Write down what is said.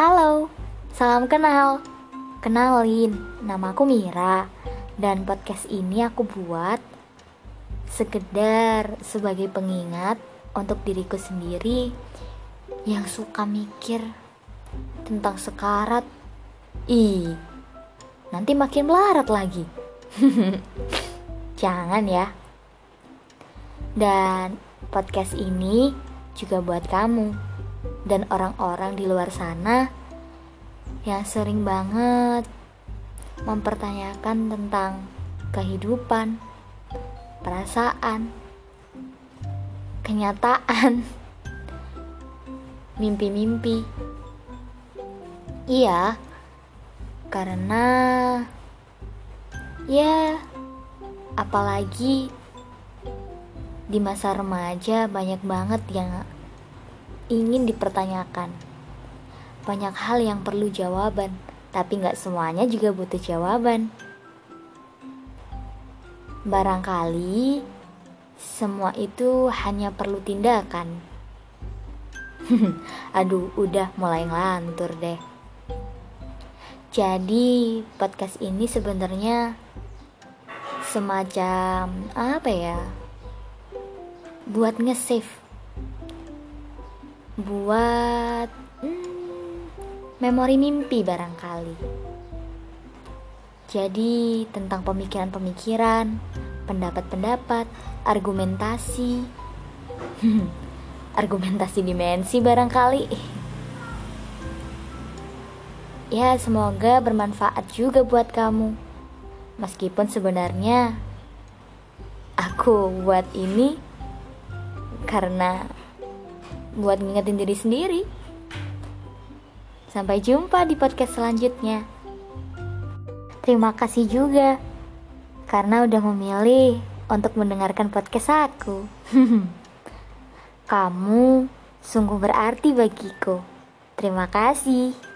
Halo, salam kenal. Kenalin, namaku Mira dan podcast ini aku buat sekedar sebagai pengingat untuk diriku sendiri yang suka mikir tentang sekarat. Ih, nanti makin melarat lagi. Jangan ya. Dan podcast ini juga buat kamu dan orang-orang di luar sana yang sering banget mempertanyakan tentang kehidupan, perasaan, kenyataan, mimpi-mimpi. Iya, karena ya, apalagi di masa remaja banyak banget yang ingin dipertanyakan. Banyak hal yang perlu jawaban, tapi nggak semuanya juga butuh jawaban. Barangkali semua itu hanya perlu tindakan. Aduh, udah mulai ngelantur deh. Jadi, podcast ini sebenarnya semacam apa ya? buat nge-save buat hmm, memori mimpi barangkali. Jadi tentang pemikiran-pemikiran pendapat-pendapat argumentasi. Argumentasi dimensi barangkali. Ya semoga bermanfaat juga buat kamu. Meskipun sebenarnya aku buat ini karena buat ngingetin diri sendiri. Sampai jumpa di podcast selanjutnya. Terima kasih juga karena udah memilih untuk mendengarkan podcast aku. Kamu sungguh berarti bagiku. Terima kasih.